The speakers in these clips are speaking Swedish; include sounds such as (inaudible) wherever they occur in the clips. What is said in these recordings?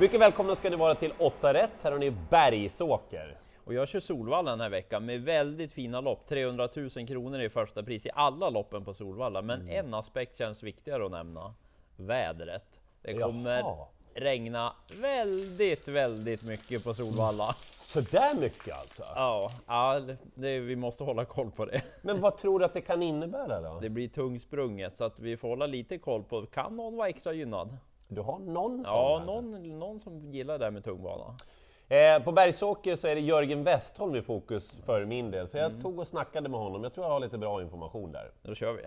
Mycket välkomna ska ni vara till 8 rätt. Här har ni Bergsåker. Och jag kör Solvalla den här veckan med väldigt fina lopp. 300 000 kronor i första pris i alla loppen på Solvalla. Men Mm. en aspekt känns viktigare att nämna. Vädret. Det kommer Jaha. regna väldigt, väldigt mycket på Solvalla. Så där mycket alltså? Ja, ja det, vi måste hålla koll på det. Men vad tror du att det kan innebära då? Det blir tungsprunget så att vi får hålla lite koll på. Kan någon vara extra gynnad? Du har någon sån Ja, här? någon, någon som gillar det här med tungbana. Eh, på Bergsåker så är det Jörgen Westholm i fokus för min del, så jag tog och snackade med honom. Jag tror jag har lite bra information där. Då kör vi.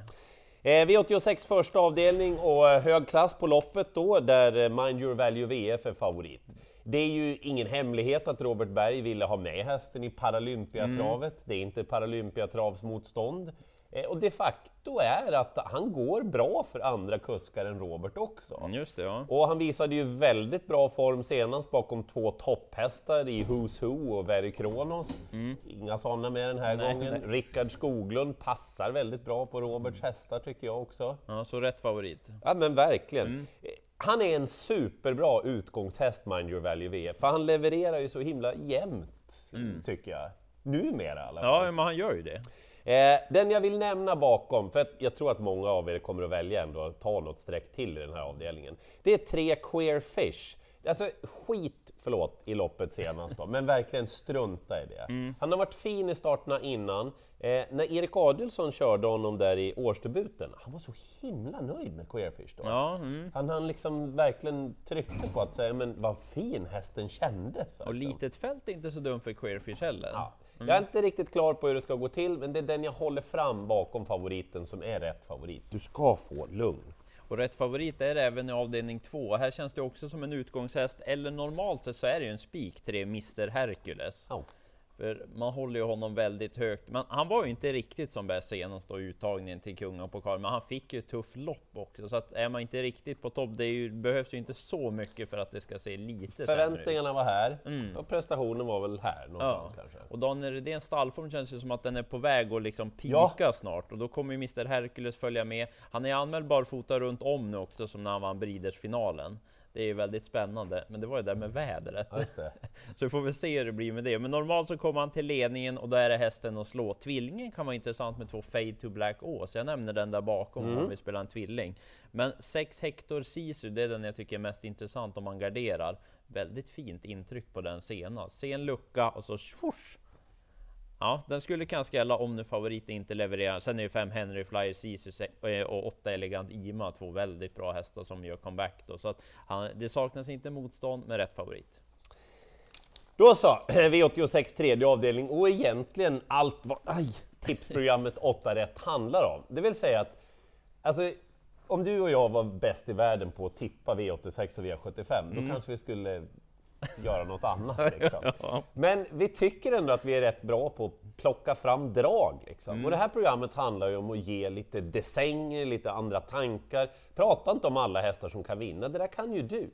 Eh, V86 första avdelning och eh, hög klass på loppet då, där eh, Mind Your Value VF är favorit. Det är ju ingen hemlighet att Robert Berg ville ha med hästen i Paralympiatravet. Det är inte Paralympiatravsmotstånd. Eh, och de facto är att han går bra för andra kuskar än Robert också. Just det, ja. Och han visade ju väldigt bra form senast bakom två topphästar i Who's Who och Very Kronos. Inga sådana med den här Mm. Nej, gången. nej. Rickard Skoglund passar väldigt bra på Roberts hästar tycker jag också. ja. Så rätt favorit. Ja men verkligen. Mm. Eh, Han är en superbra utgångshäst, Mind Your Value VF, för han levererar ju så himla jämnt, tycker jag. Numera i alla fall. Mm. Ja, men han gör ju det. Eh, den jag vill nämna bakom, för jag tror att många av er kommer att välja ändå att ta något streck till i den här avdelningen. Det är tre Queer Fish. Alltså skit, förlåt, i loppet senast då, men verkligen strunta i det. Mm. Han har varit fin i starterna innan. Eh, när Erik Adielsson körde honom där i årsdebuten, han var så himla nöjd med Queer Fish då. Ja, mm. Han, han liksom verkligen tryckte på att säga, men vad fin hästen kändes. Och litet fält är inte så dumt för Queerfish heller. Ja. Jag är inte riktigt klar på hur det ska gå till, men det är den jag håller fram bakom favoriten som är rätt favorit. Du ska få lugn. Och rätt favorit är det även i avdelning 2. Här känns det också som en utgångshäst, eller normalt sett så är det ju en spik 3 Mr Hercules. Oh. För man håller ju honom väldigt högt. Men han var ju inte riktigt som bäst senast då uttagningen till kungapokal, men han fick ju ett tufft lopp också. Så att är man inte riktigt på topp, det ju, behövs ju inte så mycket för att det ska se lite sämre ut. Förväntningarna var här, och prestationen var väl här Mm. Ja, någonstans kanske. och Daniel Redéns stallform känns ju som att den är på väg att liksom pika Ja. snart och då kommer ju Mr Hercules följa med. Han är anmäld barfota runt om nu också som när han vann Breeders-finalen. Det är ju väldigt spännande, men det var det med vädret. Ja, just det. (laughs) Så vi får väl se hur det blir med det. Men normalt så kommer han till ledningen och då är det hästen att slå. Tvillingen kan vara intressant med två Fade to Black Ås. Jag nämner den där bakom Mm. om vi spelar en tvilling. Men 6 Hector Sisu, det är den jag tycker är mest intressant om man garderar. Väldigt fint intryck på den senast. Se en lucka och så swoosh! Ja, den skulle kanske gälla om nu favoriten inte levererar. Sen är ju 5 Henry Flyer Sisu se- eh, och 8 Elegant Ima två väldigt bra hästar som gör comeback då. Så att han, det saknas inte motstånd med rätt favorit. Då så, (clears throat) V86 tredje avdelning och egentligen allt vad aj, tipsprogrammet 8 rätt handlar om. Det vill säga att, alltså, om du och jag var bäst i världen på att tippa V86 och V75, då kanske vi skulle göra något annat. (laughs) Liksom. Men vi tycker ändå att vi är rätt bra på att plocka fram drag. Liksom. Och det här programmet handlar ju om att ge lite desänger, lite andra tankar. Prata inte om alla hästar som kan vinna, det där kan ju du.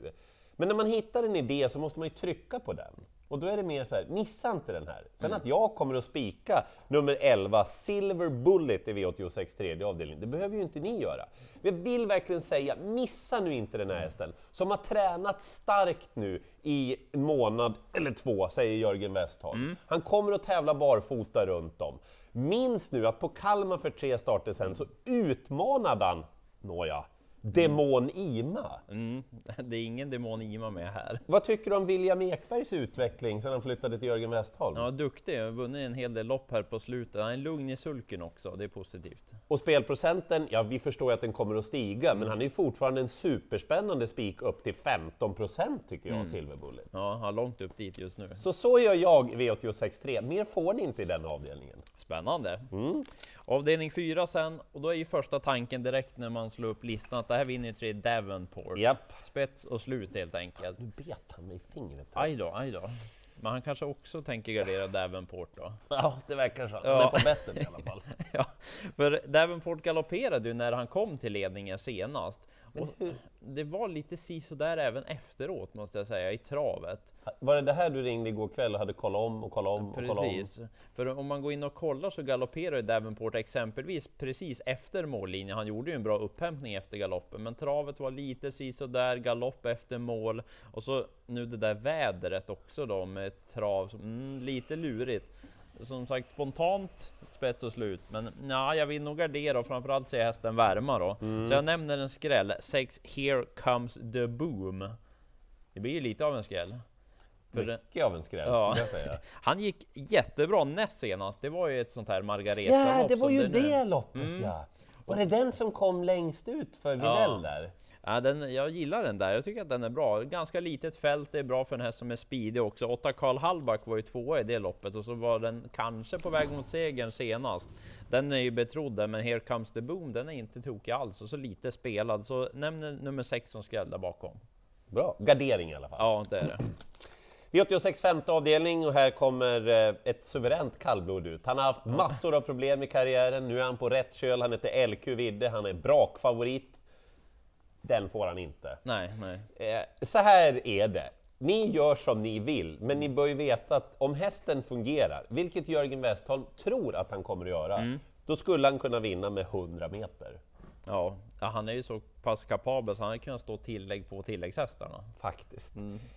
Men när man hittar en idé så måste man ju trycka på den. Och då är det mer så här, missa inte den här. Sen att jag kommer att spika nummer 11, Silver Bullet i V86 tredje avdelning, det behöver ju inte ni göra. Jag vill verkligen säga, missa nu inte den här hästen, som har tränat starkt nu i en månad eller två, säger Jörgen Westholm. Han kommer att tävla barfota runt om. Minns nu att på Kalmar för tre starter sen så utmanade han, nåja, Demon Ima. Mm, (laughs) det är ingen demon Ima med här. Vad tycker du om William Ekbergs utveckling sedan han flyttade till Jörgen Westholm? Ja, duktig, har vunnit en hel del lopp här på slutet. Han är lugn i sulken också, det är positivt. Och spelprocenten, ja vi förstår att den kommer att stiga, men han är ju fortfarande en superspännande spik upp till 15% tycker jag, Silver Bullet. Ja, han långt upp dit just nu. Så så gör jag i V86.3, mer får ni inte i den avdelningen. Spännande! Mm. Avdelning 4 sen, och då är ju första tanken direkt när man slår upp listan det här vinner ju tre Davenport. Japp. Spets och slut helt enkelt. Nu bet han mig i fingret. Aj då, aj då. Men han kanske också tänker gardera Davenport då? (laughs) Ja, det verkar så. Han är på bettet i alla fall. (laughs) ja, för Davenport galopperade ju när han kom till ledningen senast. Det var lite sisådär även efteråt måste jag säga i travet. Var det det här du ringde igår kväll och hade kollat om och kollat om och kollat om? Precis, för om man går in och kollar så galopperar ju Davenport exempelvis precis efter mållinjen. Han gjorde ju en bra upphämtning efter galoppen, men travet var lite sisådär, galopp efter mål och så nu det där vädret också då med trav, mm, lite lurigt. Som sagt spontant spets och slut, men ja, jag vill nog gardera och framförallt se hästen värma då. Mm. Så jag nämner en skräll, 6 Here comes the boom. Det blir ju lite av en skräll. För Mycket av en skräll Ja. jag säga. (laughs) han gick jättebra näst senast. Det var ju ett sånt här Margareta Ja, det var ju är- det loppet ja! Var det den som kom längst ut för Widell där? Ja, den, jag gillar den där. Jag tycker att den är bra. Ganska litet fält, det är bra för en häst som är speedig också. Åtta Karl Hallback var ju tvåa i det loppet och så var den kanske på väg mot segern senast. Den är ju betrodd men Here comes the boom, den är inte tokig alls och så lite spelad. Så nämn nummer sex som skräll där bakom. Bra, gardering i alla fall. Ja, det är det. V86 femte avdelning och här kommer eh, ett suveränt kallblod ut. Han har haft massor av problem i karriären, nu är han på rätt köl, han heter LQ Vidde, han är brakfavorit. Den får han inte. Nej, nej. Eh, Så här är det. Ni gör som ni vill, men ni bör ju veta att om hästen fungerar, vilket Jörgen Westholm tror att han kommer att göra, då skulle han kunna vinna med 100 meter. Ja, han är ju så pass kapabel så han hade kunnat stå tillägg på tilläggshästarna. Faktiskt.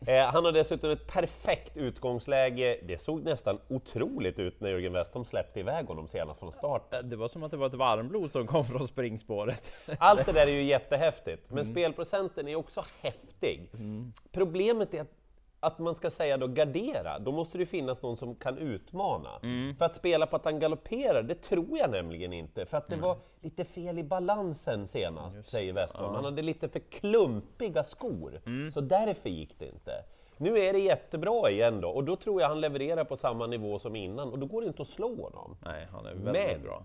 Eh, han har dessutom ett perfekt utgångsläge. Det såg nästan otroligt ut när Jörgen Westholm släppte iväg honom senast från start. Eh, Det var som att det var ett varmblod som kom från springspåret. Allt det där är ju jättehäftigt, men spelprocenten är också häftig. Problemet är att, att man ska säga då gardera, då måste det finnas någon som kan utmana. För att spela på att han galopperar, det tror jag nämligen inte, för att det var lite fel i balansen senast, säger Westholm. Han hade lite för klumpiga skor, så därför gick det inte. Nu är det jättebra igen då, och då tror jag han levererar på samma nivå som innan, och då går det inte att slå honom. Nej, han är väldigt Men- bra.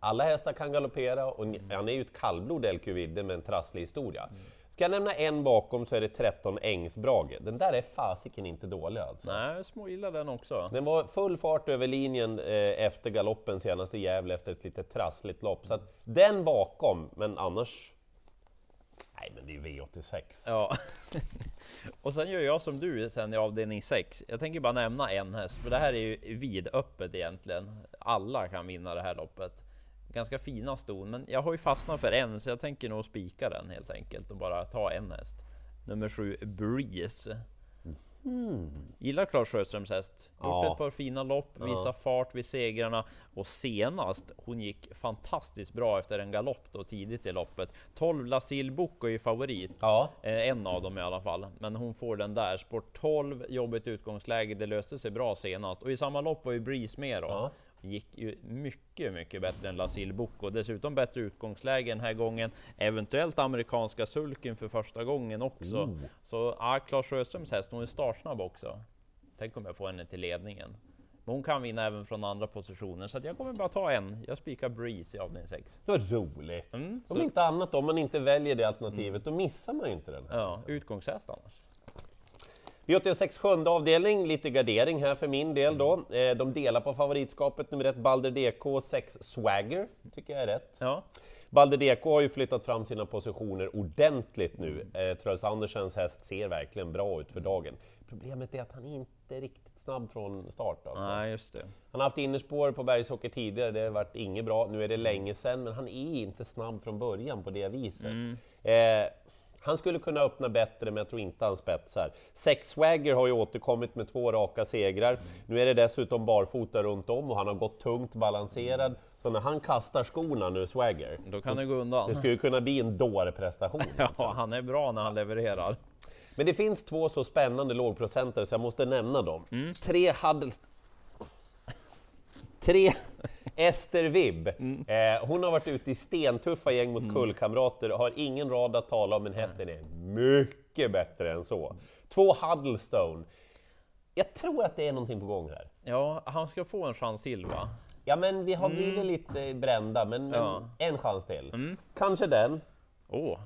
Alla hästar kan galoppera och han är ju ett kallblod LQ Vidde med en trasslig historia. Ska jag nämna en bakom så är det 13 Ängsbrage. Den där är fasiken inte dålig alltså. Nej, smågillar den också. Den var full fart över linjen eh, efter galoppen senast i Gävle efter ett lite trassligt lopp. Så att den bakom, men annars... Nej men det är ju V86. Ja. (laughs) och sen gör jag som du sen i avdelning 6. Jag tänker bara nämna en häst, för det här är ju vidöppet egentligen. Alla kan vinna det här loppet. Ganska fina ston, men jag har ju fastnat för en, så jag tänker nog spika den helt enkelt och bara ta en häst. Nummer sju, Breeze. Gillar Claes Sjöströms häst. Gjort Ja. ett par fina lopp, visar fart vid segrarna och senast hon gick fantastiskt bra efter en galopp då tidigt i loppet. 12 Lasil Bocco är ju favorit. Ja, Eh, En av dem i alla fall, men hon får den där. Sport 12, jobbigt utgångsläge, det löste sig bra senast. Och i samma lopp var ju Breeze med då. Gick ju mycket, mycket bättre än Lasil Bocco. Dessutom bättre utgångsläge den här gången. Eventuellt amerikanska sulken för första gången också. Så ja, Claes Sjöströms häst, hon är startsnabb också. Tänk om jag får henne till ledningen. Men hon kan vinna även från andra positioner, så jag kommer bara ta en. Jag spikar Breeze i avdelning 6. vad roligt! Mm, Om så, Mm. inte annat, om man inte väljer det alternativet, då missar man ju inte den här. ja, utgångshäst annars. V86 sjunde avdelning, lite gardering här för min del då. Eh, De delar på favoritskapet, nummer ett Balder DK, 6 Swagger, tycker jag är rätt. Ja, Balder DK har ju flyttat fram sina positioner ordentligt nu. Eh, Truls Andersens häst ser verkligen bra ut för dagen. Problemet är att han inte är riktigt snabb från start. Alltså. nej just det. Han har haft innerspår på Bergsåker tidigare, det har varit inget bra. Nu är det länge sedan, men han är inte snabb från början på det viset. Eh, han skulle kunna öppna bättre, men jag tror inte han spetsar. Sex Swagger har ju återkommit med två raka segrar. Nu är det dessutom barfota runt om och han har gått tungt balanserad. Så när han kastar skorna nu, Swagger, Då kan det gå undan. det skulle kunna bli en dårprestation. (laughs) Ja, han är bra när han levererar. Men det finns två så spännande lågprocentare så jag måste nämna dem. Tre Huddlest... Tre Ester Vibb. Eh, hon har varit ute i stentuffa gäng mot kullkamrater, har ingen rad att tala om, men hästen är mycket bättre än så. Två Huddlestone. Jag tror att det är någonting på gång här. Ja, han ska få en chans till va? Ja, men vi har blivit lite brända, men, men Ja. en chans till. Kanske den. Åh,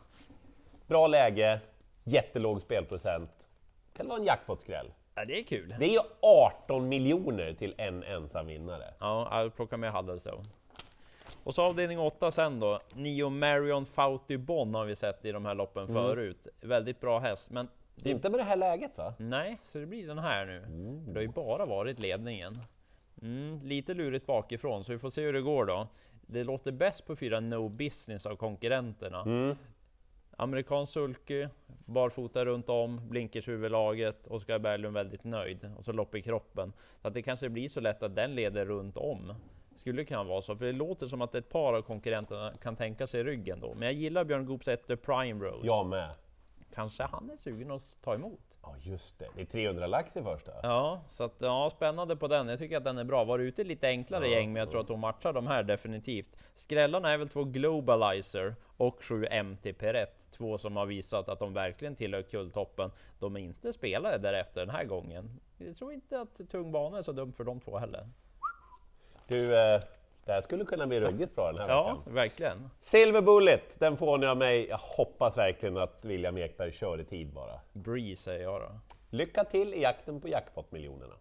Bra läge, jättelåg spelprocent. Kan det vara en jackpot-skräll? Ja, det är kul. Det är ju 18 miljoner till en ensam vinnare. Ja, jag plockar med Huddlestone. Och så avdelning 8 sen då. Nio Marion Fauti Bonn har vi sett i de här loppen Mm. förut. Väldigt bra häst, men Inte med det här läget va? nej, så det blir den här nu. För det har ju bara varit ledningen. Mm, lite lurigt bakifrån, så vi får se hur det går då. Det låter bäst på fyra No Business av konkurrenterna. Amerikansk sulky, barfota runt om, blinkers huvudlaget, Oskar Berglund väldigt nöjd. Och så lopp i kroppen. Så att det kanske blir så lätt att den leder runt om. Skulle kunna vara så, för det låter som att ett par av konkurrenterna kan tänka sig ryggen då. Men jag gillar Björn Goops The Prime Rose. Jag med. Kanske han är sugen att ta emot. Ja just det, det är 300 lax i första. Ja, så att, ja, spännande på den. Jag tycker att den är bra. Var ute lite enklare gäng, men jag tror att hon matchar de här definitivt. Skrällarna är väl två Globalizer och 7 MT Perret. Två som har visat att de verkligen tillhör kulltoppen. De är inte spelare därefter den här gången. Jag tror inte att tung bana är så dum för de två heller. Du, eh, det här skulle kunna bli ruggigt bra den här Ja, veckan. verkligen. Silver Bullet, den får ni av mig. Jag hoppas verkligen att William Ekberg kör i tid bara. Bree säger jag då. Lycka till i jakten på jackpot-miljonerna.